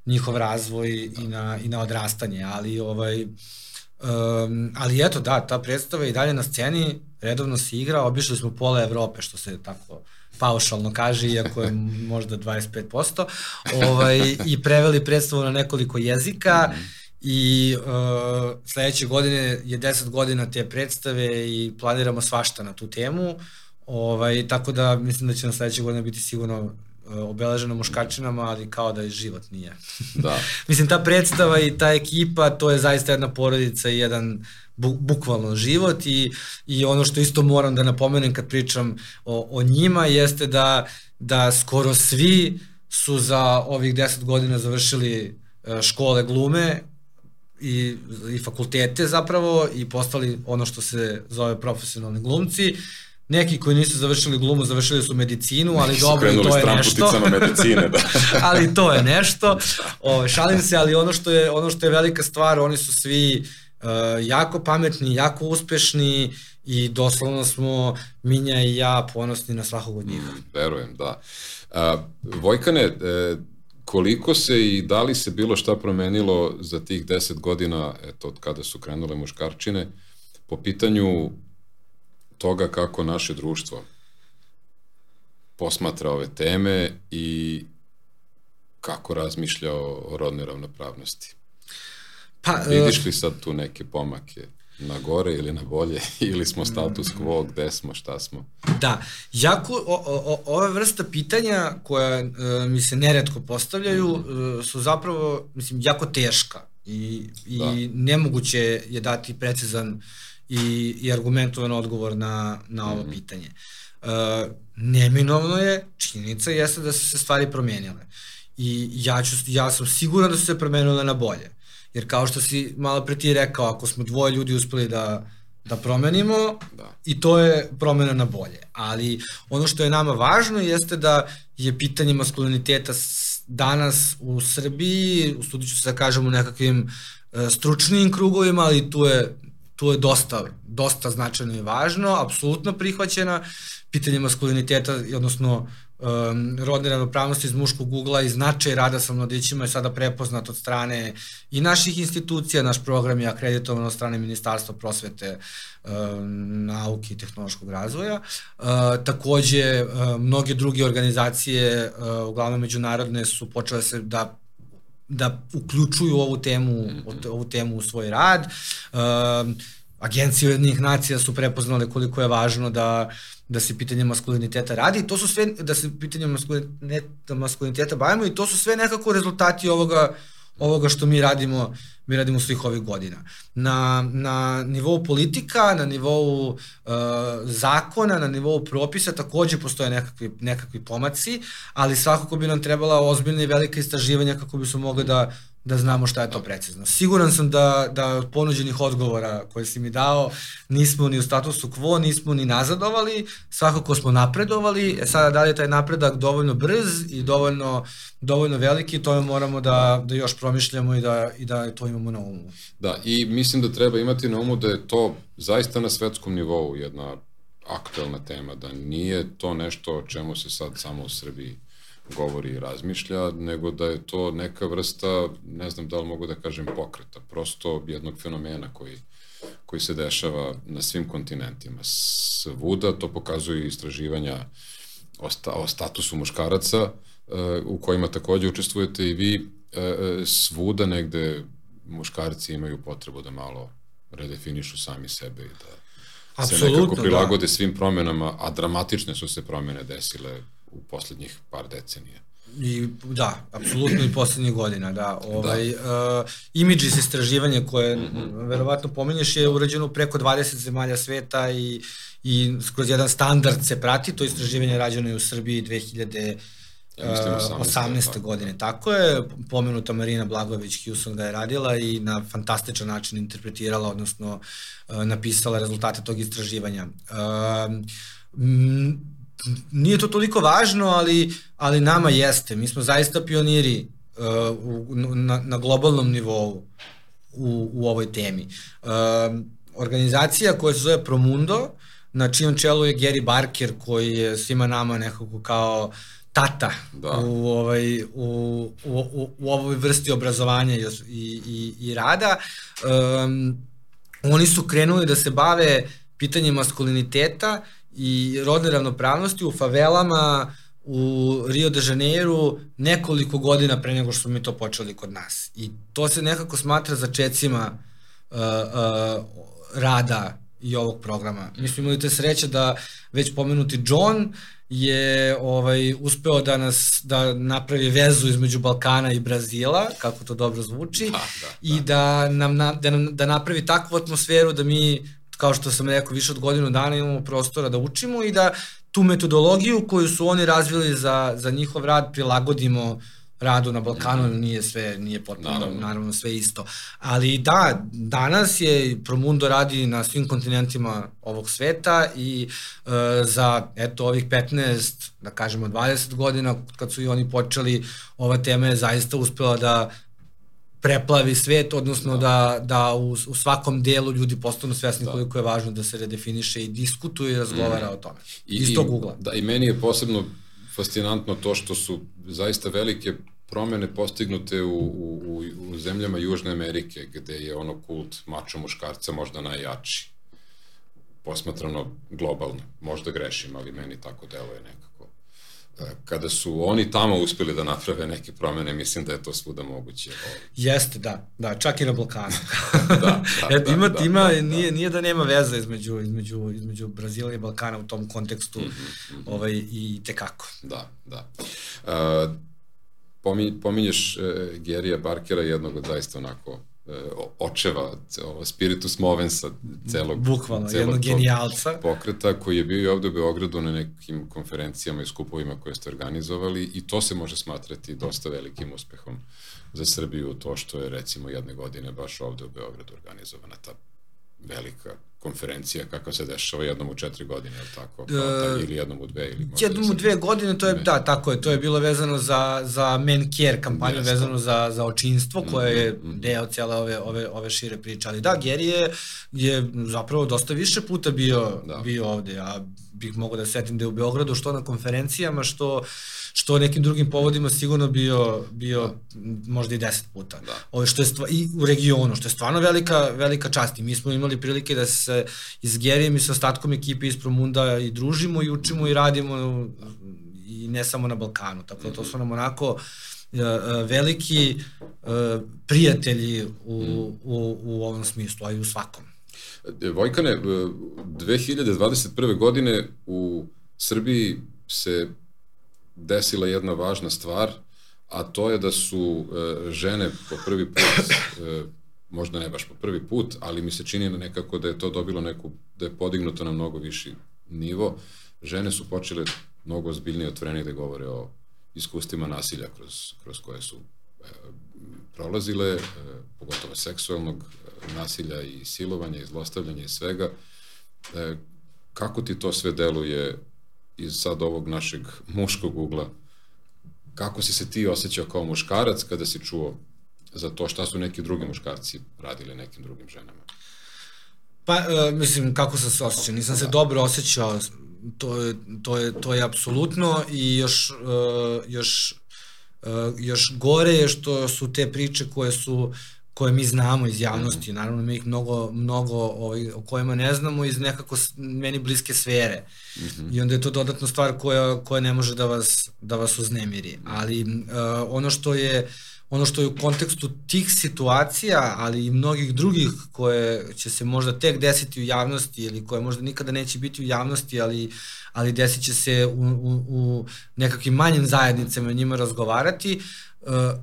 njihov razvoj i na, i na odrastanje, ali ovaj um, ali eto da, ta predstava je i dalje na sceni, redovno se igra, obišli smo pola Evrope, što se tako paušalno kaže, iako je možda 25%, ovaj, i preveli predstavu na nekoliko jezika i uh, sledeće godine je 10 godina te predstave i planiramo svašta na tu temu, ovaj, tako da mislim da će na sledeće godine biti sigurno uh, obeleženo muškačinama, ali kao da je život nije. Da. mislim, ta predstava i ta ekipa, to je zaista jedna porodica i jedan uh, bu, bukvalno život i, i ono što isto moram da napomenem kad pričam o, o njima jeste da, da skoro svi su za ovih 10 godina završili e, škole glume i, i fakultete zapravo i postali ono što se zove profesionalni glumci. Neki koji nisu završili glumu, završili su medicinu, ali su dobro, to je nešto. medicine, da. ali to je nešto. O, šalim se, ali ono što je, ono što je velika stvar, oni su svi uh, jako pametni, jako uspešni i doslovno smo Minja i ja ponosni na svakog od njih. Mm, verujem, da. Uh, Vojkane, uh, koliko se i da li se bilo šta promenilo za tih deset godina, eto, od kada su krenule muškarčine, po pitanju toga kako naše društvo posmatra ove teme i kako razmišlja o rodnoj ravnopravnosti? Pa, Vidiš li sad tu neke pomake? na gore ili na bolje ili smo status quo, gde smo, šta smo? Da, jako, o, o, ove vrsta pitanja koja e, mi se neretko postavljaju mm. e, su zapravo, mislim, jako teška i, i da. nemoguće je dati precizan i, i argumentovan odgovor na, na ovo mm. pitanje. E, neminovno je, činjenica jeste da su se stvari promenile. I ja, ću, ja sam siguran da su se promenile na bolje. Jer kao što si malo pre ti rekao, ako smo dvoje ljudi uspeli da, da promenimo, da. i to je promena na bolje. Ali ono što je nama važno jeste da je pitanje maskuliniteta danas u Srbiji, u studiju ću se da kažem u nekakvim e, stručnim krugovima, ali tu je, tu je dosta, dosta značajno i važno, apsolutno prihvaćena. Pitanje maskuliniteta, odnosno um, rodne ravnopravnosti iz muškog ugla i značaj rada sa mladićima je sada prepoznat od strane i naših institucija, naš program je akreditovan od strane Ministarstva prosvete, um, nauke i tehnološkog razvoja. Uh, takođe, uh, mnoge druge organizacije, uh, uglavnom međunarodne, su počele se da da uključuju ovu temu, ovu temu u svoj rad. Uh, agencije ujednih nacija su prepoznale koliko je važno da da se pitanje maskuliniteta radi to su sve, da se pitanje maskuliniteta, maskuliniteta bavimo i to su sve nekako rezultati ovoga, ovoga što mi radimo mi radimo svih ovih godina. Na, na nivou politika, na nivou uh, zakona, na nivou propisa takođe postoje nekakvi, nekakvi pomaci, ali svakako bi nam trebala ozbiljna i velika istraživanja kako bi smo mogli da da znamo šta je to precizno. Siguran sam da, da ponuđenih odgovora koje si mi dao nismo ni u statusu quo, nismo ni nazadovali, svakako smo napredovali, e sada da li je taj napredak dovoljno brz i dovoljno, dovoljno veliki, to moramo da, da još promišljamo i da, i da to imamo na umu. Da, i mislim da treba imati na umu da je to zaista na svetskom nivou jedna aktuelna tema, da nije to nešto o čemu se sad samo u Srbiji govori i razmišlja, nego da je to neka vrsta, ne znam da li mogu da kažem pokreta, prosto jednog fenomena koji, koji se dešava na svim kontinentima. Svuda to pokazuju istraživanja o, sta, o statusu muškaraca, uh, u kojima takođe učestvujete i vi, uh, svuda negde muškarci imaju potrebu da malo redefinišu sami sebe i da Absolutno, se nekako da. prilagode da. svim promenama, a dramatične su se promene desile u poslednjih par decenija. I, da, apsolutno i poslednjih godina, da. Ovaj, da. Uh, Images istraživanje koje mm -hmm. verovatno pominješ je urađeno preko 20 zemalja sveta i, i kroz jedan standard se prati, to istraživanje je rađeno je u Srbiji 2000 Ja mislim 18. 18. tako. godine, tako je. Pomenuta Marina Blagović Hewson ga je radila i na fantastičan način interpretirala, odnosno uh, napisala rezultate tog istraživanja. Um, m, nije to toliko važno, ali, ali nama jeste. Mi smo zaista pioniri uh, u, na, na globalnom nivou u, u ovoj temi. Um, organizacija koja se zove Promundo, na čijom čelu je Gary Barker, koji je svima nama nekako kao tata Da. u, ovaj, u, u, u, u ovoj vrsti obrazovanja i, i, i, i rada. Um, oni su krenuli da se bave pitanjem maskuliniteta i rodne ravnopravnosti u favelama u Rio de Janeiro nekoliko godina pre nego što smo mi to počeli kod nas. I to se nekako smatra začecima uh, uh, rada i ovog programa. Mi smo imali te sreće da već pomenuti John je ovaj uspeo da nas da napravi vezu između Balkana i Brazila, kako to dobro zvuči, Da, da, i da nam na, da nam da napravi takvu atmosferu da mi kao što sam rekao više od godinu dana imamo prostora da učimo i da tu metodologiju koju su oni razvili za za njihov rad prilagodimo radu na Balkanu, nije sve, nije potpuno, naravno. naravno sve isto. Ali da, danas je Promundo radi na svim kontinentima ovog sveta i e, za eto ovih 15, da kažemo 20 godina kad su i oni počeli, ova tema je zaista uspela da preplavi svet, odnosno da, da u, u svakom delu ljudi postanu svesni da. koliko je važno da se redefiniše i diskutuje i razgovara mm. o tome. I, Iz tog ugla. Da, i meni je posebno fascinantno to što su zaista velike promene postignute u, u, u zemljama Južne Amerike, gde je ono kult mačo muškarca možda najjači. Posmatrano globalno. Možda grešim, ali meni tako deluje nekako. Kada su oni tamo uspeli da naprave neke promene, mislim da je to svuda moguće. Jeste, da, da, čak i na Balkanu. da, da, Et, ima, da, ima, da, nije, da. nije da nema veze između, između, između Brazila i Balkana u tom kontekstu mm -hmm, mm -hmm. ovaj, i tekako. Da, da. Uh, pominješ e, Gerija Barkera, jednog od zaista onako očeva, ovo, spiritus movensa celog, Bukvalno, celog jednog genijalca. Pokreta koji je bio i ovde u Beogradu na nekim konferencijama i skupovima koje ste organizovali i to se može smatrati dosta velikim uspehom za Srbiju, to što je recimo jedne godine baš ovde u Beogradu organizovana ta velika konferencija kakva se dešava jednom u četiri godine, je tako? Pa, ili jednom u dve? Ili jednom u dve godine, to je, ne. da, tako je, to je bilo vezano za, za men care kampanju, Jeste. vezano za, za očinstvo, koje je mm -hmm. deo cijela ove, ove, ove šire priče. Ali da, Geri je, je zapravo dosta više puta bio, da. bio ovde. Ja bih mogao da setim da je u Beogradu što na konferencijama, što uh, što nekim drugim povodima sigurno bio, bio da. možda i deset puta. Da. Ove što je stva, I u regionu, što je stvarno velika, velika čast. I mi smo imali prilike da se iz Gerijem i sa ostatkom ekipe iz Promunda i družimo i učimo i radimo i ne samo na Balkanu. Tako da to su nam onako e, e, veliki e, prijatelji u, u, u ovom smislu, a i u svakom. Vojkane, 2021. godine u Srbiji se desila jedna važna stvar, a to je da su e, žene po prvi put, e, možda ne baš po prvi put, ali mi se čini nekako da je to dobilo neku, da je podignuto na mnogo viši nivo. Žene su počele mnogo ozbiljnije otvorenije da govore o iskustvima nasilja kroz, kroz koje su e, prolazile, pogotovo seksualnog nasilja i silovanja i zlostavljanja i svega. Kako ti to sve deluje iz sad ovog našeg muškog ugla, kako si se ti osjećao kao muškarac kada si čuo za to šta su neki drugi muškarci radili nekim drugim ženama? Pa, uh, mislim, kako sam se osjećao? Nisam da. se dobro osjećao, to je, to je, to je apsolutno i još, uh, još, uh, još gore je što su te priče koje su koje mi znamo iz javnosti, mm. naravno mi ih mnogo, mnogo ovaj, o kojima ne znamo iz nekako meni bliske sfere. Mm -hmm. I onda je to dodatna stvar koja, koja ne može da vas, da vas uznemiri. Ali uh, ono što je ono što je u kontekstu tih situacija, ali i mnogih drugih koje će se možda tek desiti u javnosti ili koje možda nikada neće biti u javnosti, ali, ali desit će se u, u, u nekakvim manjim zajednicama njima razgovarati, uh,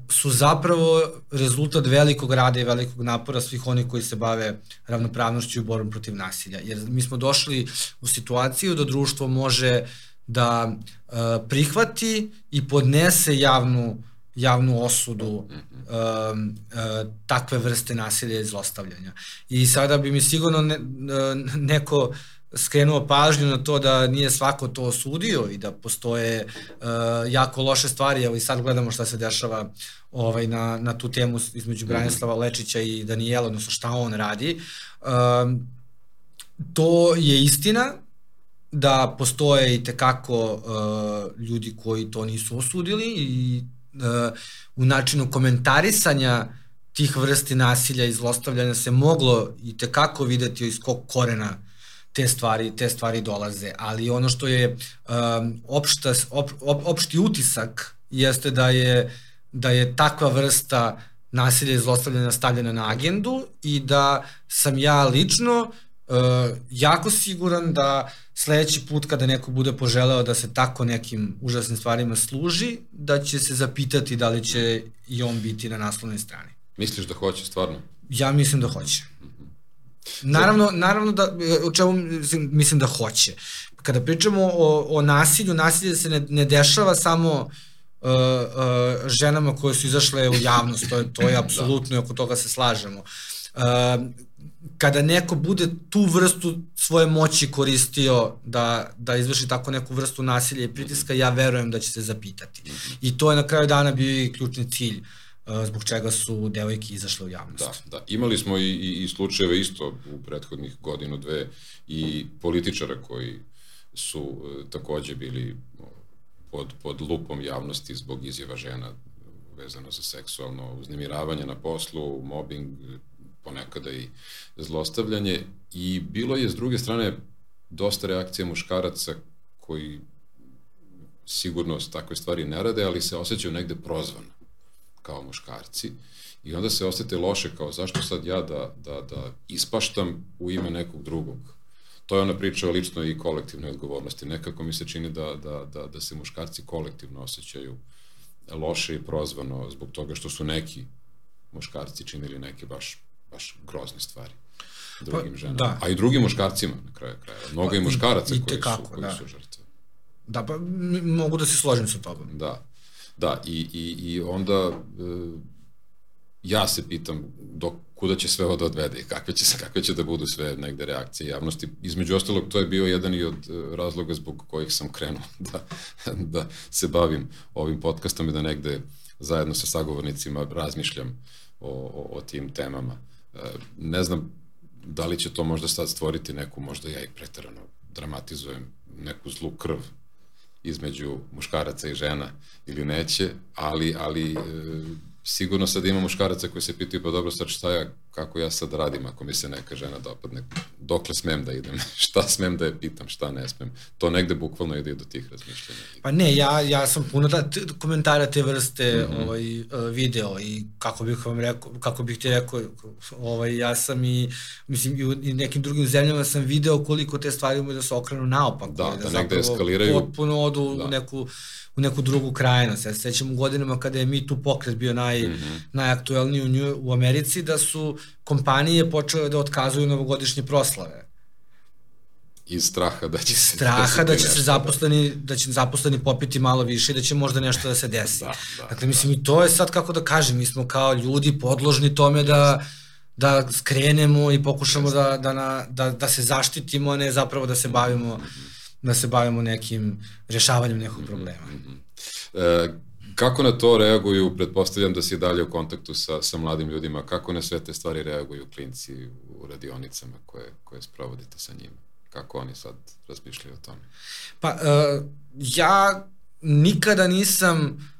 su zapravo rezultat velikog rada i velikog napora svih onih koji se bave ravnopravnošću i borbom protiv nasilja. Jer mi smo došli u situaciju da društvo može da uh, prihvati i podnese javnu javnu osudu uh, takve vrste nasilja i zlostavljanja. I sada bi mi sigurno ne, neko skrenuo pažnju na to da nije svako to osudio i da postoje uh, jako loše stvari, evo i sad gledamo šta se dešava ovaj, na, na tu temu između mhm. Branislava Lečića i Danijela, odnosno šta on radi. Uh, to je istina, da postoje i tekako uh, ljudi koji to nisu osudili i uh, u načinu komentarisanja tih vrsti nasilja i zlostavljanja se moglo i tekako videti iz kog korena te stvari, te stvari dolaze. Ali ono što je um, opšta, op, op, opšti utisak jeste da je, da je takva vrsta nasilja i zlostavljanja stavljena na agendu i da sam ja lično uh, jako siguran da sledeći put kada neko bude poželeo da se tako nekim užasnim stvarima služi, da će se zapitati da li će i on biti na naslovnoj strani. Misliš da hoće stvarno? Ja mislim da hoće. Naravno, naravno da, o čemu mislim da hoće. Kada pričamo o, o nasilju, nasilje se ne, ne dešava samo uh, uh, ženama koje su izašle u javnost, to je, to je da. apsolutno i oko toga se slažemo. Uh, kada neko bude tu vrstu svoje moći koristio da, da izvrši tako neku vrstu nasilja i pritiska, ja verujem da će se zapitati. I to je na kraju dana bio i ključni cilj uh, zbog čega su devojke izašle u javnost. Da, da. Imali smo i, i, i slučajeve isto u prethodnih godinu, dve i političara koji su uh, takođe bili pod, pod lupom javnosti zbog izjava žena vezano za seksualno uznemiravanje na poslu, mobbing, ponekada i zlostavljanje i bilo je s druge strane dosta reakcija muškaraca koji sigurno takve stvari ne rade, ali se osjećaju negde prozvano kao muškarci i onda se osete loše kao zašto sad ja da, da, da ispaštam u ime nekog drugog. To je ona priča o ličnoj i kolektivnoj odgovornosti. Nekako mi se čini da, da, da, da se muškarci kolektivno osjećaju loše i prozvano zbog toga što su neki muškarci činili neke baš baš grozne stvari drugim pa, ženama. Da. A i drugim muškarcima na kraju kraja. Mnogo pa, i muškaraca i, koji, kako, su, koji da. su žrtve. Da, pa mogu da se složim sa tobom. Da. Da, i, i, i onda e, ja se pitam do kuda će sve ovo da odvede i kakve će, kakve će da budu sve negde reakcije javnosti. Između ostalog, to je bio jedan i od e, razloga zbog kojih sam krenuo da, da se bavim ovim podcastom i da negde zajedno sa sagovornicima razmišljam o, o, o tim temama. Ne znam da li će to možda sad stvoriti neku, možda ja i pretarano dramatizujem, neku zlu krv između muškaraca i žena ili neće, ali, ali e, sigurno sad ima muškaraca koji se pitaju, pa dobro, sad šta ja, kako ja sad radim ako mi se neka žena dopadne, dokle smem da idem, šta smem da je pitam, šta ne smem. To negde bukvalno ide do tih razmišljanja. Pa ne, ja, ja sam puno da, komentara te vrste mm -hmm. ovaj, e, video i kako bih vam rekao, kako bih ti rekao, ovaj, ja sam i, mislim, i u i nekim drugim zemljama sam video koliko te stvari ume da se okrenu naopako. Da, da, da negde eskaliraju. Potpuno odu da. u neku u neku drugu krajnost. Ja se sećam u godinama kada je Mi tu pokret bio naj, mm -hmm. najaktuelniji u, Nju, u Americi, da su kompanije počele da otkazuju novogodišnje proslave. Iz straha da će se straha da će se zaposleni da će zaposleni popiti malo više i da će možda nešto da se desi. da, da, dakle mislim da. i to je sad kako da kažem, mi smo kao ljudi podložni tome da da skrenemo i pokušamo da, da, na, da, da se zaštitimo, a ne zapravo da se bavimo mm -hmm da se bavimo nekim rešavanjem nekog problema. Mm -hmm. e, kako na to reaguju, pretpostavljam da si dalje u kontaktu sa, sa mladim ljudima, kako na sve te stvari reaguju klinci u radionicama koje, koje sprovodite sa njima? Kako oni sad razmišljaju o tome? Pa, uh, ja nikada nisam Uh,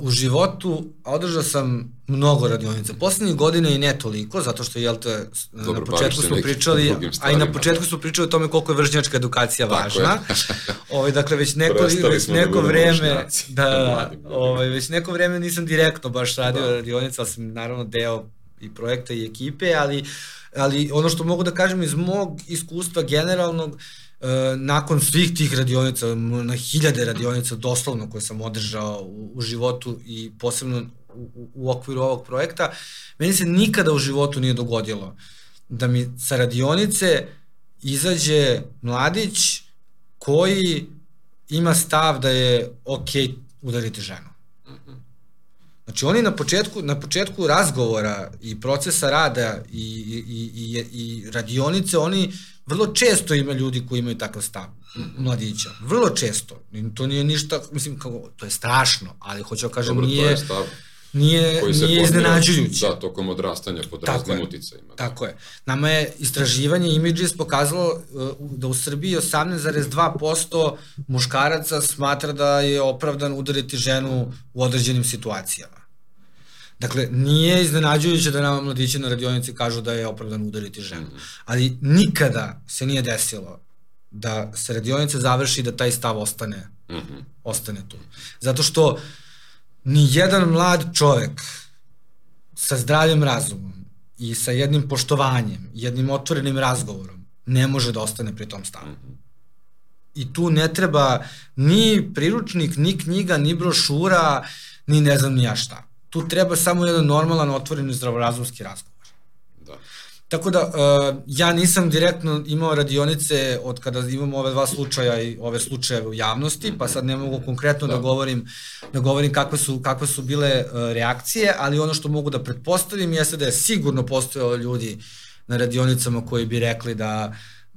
u životu održao sam mnogo radionica. Poslednjih godine i ne toliko, zato što, jel te, Dobro, na početku smo pričali, a i na početku smo pričali o tome koliko je vršnjačka edukacija Tako važna. ovaj, dakle, već neko, već da neko da vreme, da, ovaj, već neko vreme nisam direktno baš radio da. radionica, ali sam naravno deo i projekta i ekipe, ali, ali ono što mogu da kažem iz mog iskustva generalnog, nakon svih tih radionica, na hiljade radionica doslovno koje sam održao u, u životu i posebno u, u okviru ovog projekta, meni se nikada u životu nije dogodilo da mi sa radionice izađe mladić koji ima stav da je ok udariti ženu. Znači oni na početku, na početku razgovora i procesa rada i, i, i, i radionice, oni vrlo često ima ljudi koji imaju takav stav mladića. Vrlo često. To nije ništa, mislim, kao, to je strašno, ali hoću da kažem, Dobro, nije... to je stav nije, koji se nije iznenađujuće. Da, tokom odrastanja pod Tako raznim je. uticajima. Tako je. Nama je istraživanje Images pokazalo uh, da u Srbiji 18,2% muškaraca smatra da je opravdan udariti ženu u određenim situacijama. Dakle, nije iznenađujuće da nama mladići na radionici kažu da je opravdan udariti ženu. Ali nikada se nije desilo da se radionica završi da taj stav ostane, Mm -hmm. ostane tu. Zato što ni jedan mlad čovek sa zdravim razumom i sa jednim poštovanjem, jednim otvorenim razgovorom ne može da ostane pri tom stavu. I tu ne treba ni priručnik, ni knjiga, ni brošura, ni ne znam ni ja šta. Tu treba samo jedan normalan, otvoren i zdravorazumski razgovor. Da. Tako da, uh, ja nisam direktno imao radionice od kada imamo ove dva slučaja i ove slučajeve u javnosti, pa sad ne mogu konkretno da, da govorim, da govorim kakve su, kakve su bile uh, reakcije, ali ono što mogu da pretpostavim jeste da je sigurno postojalo ljudi na radionicama koji bi rekli da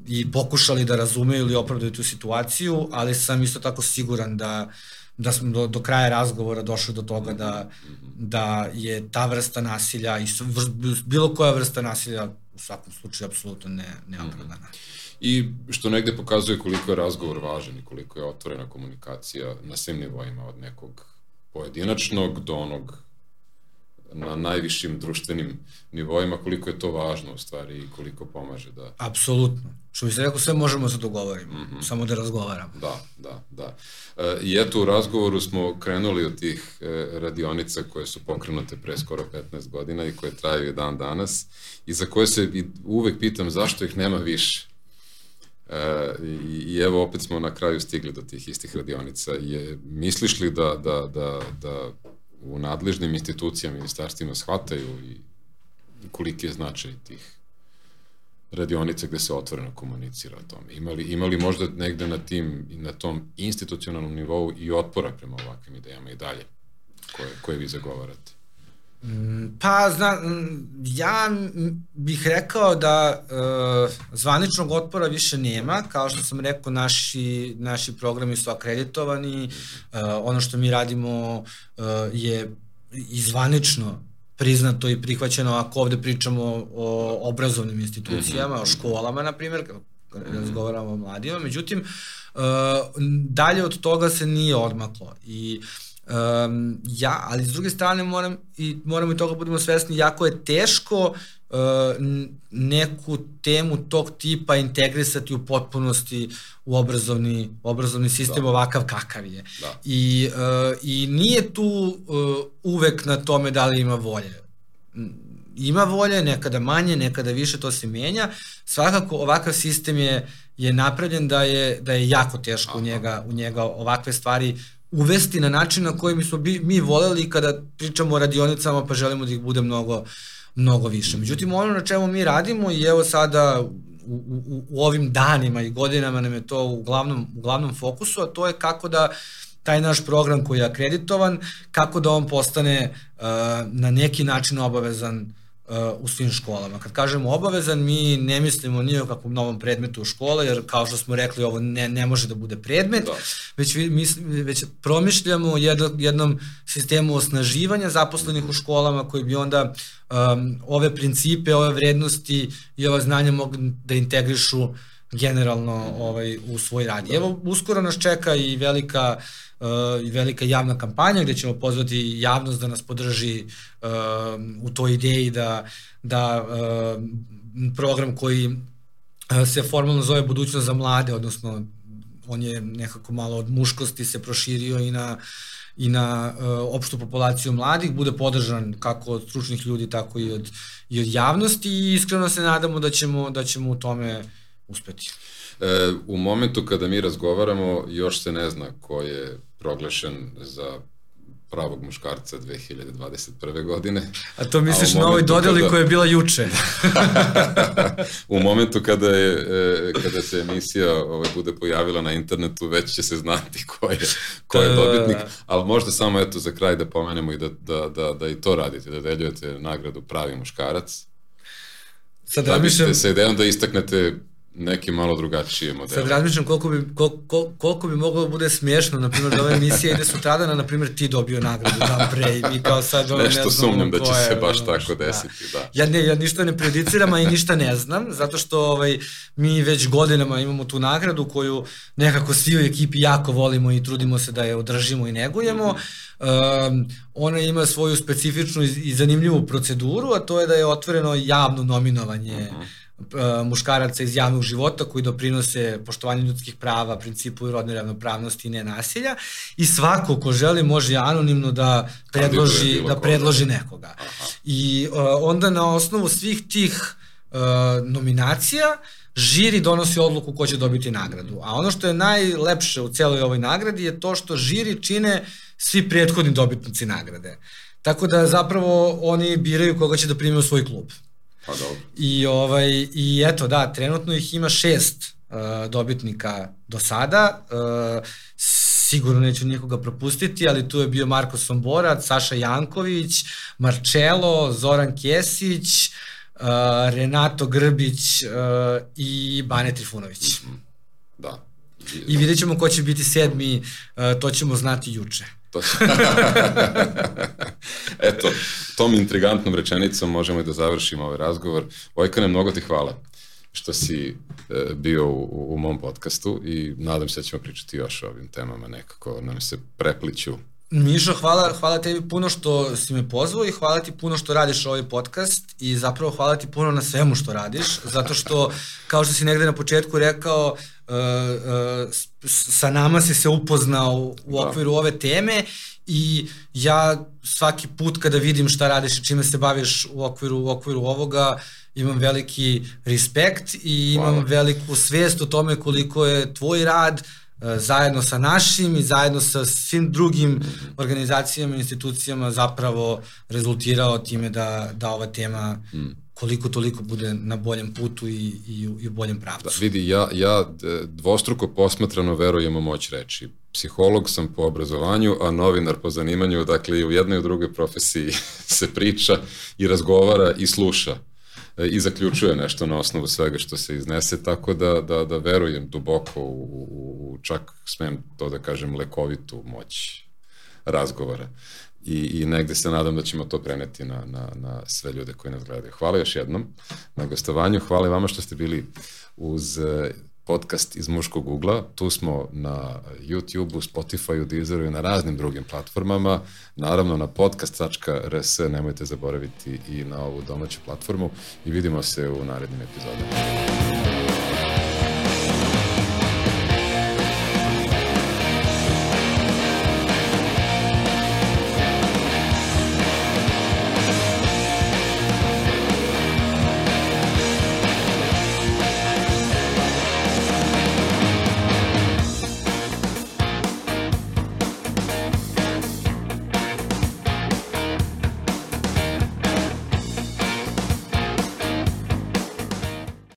i pokušali da razumeju ili opravdaju tu situaciju, ali sam isto tako siguran da da smo do, do kraja razgovora došli do toga da, da je ta vrsta nasilja i bilo koja vrsta nasilja u svakom slučaju apsolutno ne, neopravdana. I što negde pokazuje koliko je razgovor važan i koliko je otvorena komunikacija na svim nivoima od nekog pojedinačnog do onog na najvišim društvenim nivoima, koliko je to važno u stvari i koliko pomaže da... Apsolutno. Što bi se rekao, sve možemo da se dogovorimo, mm -hmm. samo da razgovaramo. Da, da, da. E, I eto, u razgovoru smo krenuli od tih e, radionica koje su pokrenute pre skoro 15 godina i koje traju dan danas i za koje se uvek pitam zašto ih nema više. E, i, I evo opet smo na kraju stigli do tih istih radionica. Je, misliš li da, da, da, da u nadležnim institucijama, ministarstvima shvataju i koliki je značaj tih radionica gde se otvoreno komunicira o tome. Imali, imali možda negde na tim, na tom institucionalnom nivou i otpora prema ovakvim idejama i dalje koje, koje vi zagovarate? Pa, zna, ja bih rekao da e, zvaničnog otpora više nema, kao što sam rekao, naši, naši programi su akreditovani, e, ono što mi radimo e, je i zvanično priznato i prihvaćeno ako ovde pričamo o obrazovnim institucijama, o školama, na primjer, razgovaramo o mladima, međutim, dalje od toga se nije odmaklo i Um, ja, ali s druge strane moram i moramo i toga budemo svesni, jako je teško uh, neku temu tog tipa integrisati u potpunosti u obrazovni, obrazovni sistem da. ovakav kakav je. Da. I, uh, I nije tu uh, uvek na tome da li ima volje. Ima volje, nekada manje, nekada više, to se menja. Svakako ovakav sistem je je napravljen da je da je jako teško Aha. u njega u njega ovakve stvari uvesti na način na koji mi smo bi, mi voleli kada pričamo o radionicama pa želimo da ih bude mnogo, mnogo više. Međutim, ono na čemu mi radimo i evo sada u, u, u ovim danima i godinama nam je to u glavnom, u glavnom fokusu, a to je kako da taj naš program koji je akreditovan, kako da on postane uh, na neki način obavezan Uh, u svim školama. Kad kažemo obavezan, mi ne mislimo ni o kakvom novom predmetu u škole, jer kao što smo rekli, ovo ne, ne može da bude predmet, da. već, mi, već promišljamo jedno, jednom sistemu osnaživanja zaposlenih u školama koji bi onda um, ove principe, ove vrednosti i ova znanja mogli da integrišu generalno ovaj, u svoj rad. Da. Evo, uskoro nas čeka i velika uh, i velika javna kampanja gde ćemo pozvati javnost da nas podrži uh, u toj ideji da, da uh, program koji uh, se formalno zove Budućnost za mlade, odnosno on je nekako malo od muškosti se proširio i na i na uh, opštu populaciju mladih bude podržan kako od stručnih ljudi tako i od i od javnosti i iskreno se nadamo da ćemo da ćemo u tome uspeti. E, u momentu kada mi razgovaramo, još se ne zna ko je proglašen za pravog muškarca 2021. godine. A to misliš na ovoj dodeli kada... koja je bila juče? u momentu kada, je, e, kada se emisija ovaj, bude pojavila na internetu, već će se znati ko je, ko je dobitnik, ali možda samo eto za kraj da pomenemo i da, da, da, da i to radite, da deljujete nagradu pravi muškarac. Sad da biste sa idejom da istaknete neki malo drugačije modele. Sad razmišljam koliko bi, koliko, koliko bi moglo da bude smiješno, na primjer, da ova emisija ide sutradana, na primjer, ti dobio nagradu dan pre i mi kao sad ono, Nešto ne znam sumnjam da će se baš ono, tako da. desiti, da. da. Ja, ne, ja ništa ne prejudiciram, a i ništa ne znam, zato što ovaj, mi već godinama imamo tu nagradu koju nekako svi u ekipi jako volimo i trudimo se da je održimo i negujemo. Mm -hmm. um, ona ima svoju specifičnu i zanimljivu proceduru, a to je da je otvoreno javno nominovanje mm -hmm muškaraca iz javnog života koji doprinose poštovanju ljudskih prava, principu rodne ravnopravnosti i nenasilja i svako ko želi može anonimno da predloži, da predloži nekoga. I uh, onda na osnovu svih tih uh, nominacija žiri donosi odluku ko će dobiti nagradu. A ono što je najlepše u celoj ovoj nagradi je to što žiri čine svi prethodni dobitnici nagrade. Tako da zapravo oni biraju koga će da primi u svoj klub. Pa dobro. I, ovaj, I eto, da, trenutno ih ima šest uh, dobitnika do sada. Uh, sigurno neću nikoga propustiti, ali tu je bio Marko Somborac, Saša Janković, Marčelo, Zoran Kesić, uh, Renato Grbić uh, i Bane Trifunović. Mm -hmm. Da. I vidjet ćemo ko će biti sedmi, uh, to ćemo znati juče. To Eto, tom intrigantnom rečenicom možemo i da završimo ovaj razgovor. Vojkane, mnogo ti hvala što si e, bio u, u mom podcastu i nadam se da ćemo pričati još o ovim temama nekako, nam se prepliću Mišo, hvala, hvala tebi puno što si me pozvao i hvala ti puno što radiš ovaj podcast i zapravo hvala ti puno na svemu što radiš, zato što, kao što si negde na početku rekao, uh, uh, sa nama si se upoznao u da. okviru da. ove teme i ja svaki put kada vidim šta radiš i čime se baviš u okviru, u okviru ovoga, imam veliki respekt i imam Hvala. veliku svest o tome koliko je tvoj rad e, zajedno sa našim i zajedno sa svim drugim organizacijama i institucijama zapravo rezultirao time da, da ova tema mm koliko toliko bude na boljem putu i, i, i u boljem pravcu. Da, vidi, ja, ja dvostruko posmatrano verujem u moć reči. Psiholog sam po obrazovanju, a novinar po zanimanju, dakle i u jednoj i u drugoj profesiji se priča i razgovara i sluša e, i zaključuje nešto na osnovu svega što se iznese, tako da, da, da verujem duboko u, u, u čak smem to da kažem lekovitu moć razgovora i, i negde se nadam da ćemo to preneti na, na, na sve ljude koji nas gledaju. Hvala još jednom na gostovanju, hvala vama što ste bili uz eh, podcast iz muškog ugla. Tu smo na YouTube-u, Spotify-u, Deezeru i na raznim drugim platformama. Naravno na podcast.rs nemojte zaboraviti i na ovu domaću platformu i vidimo se u narednim epizodama.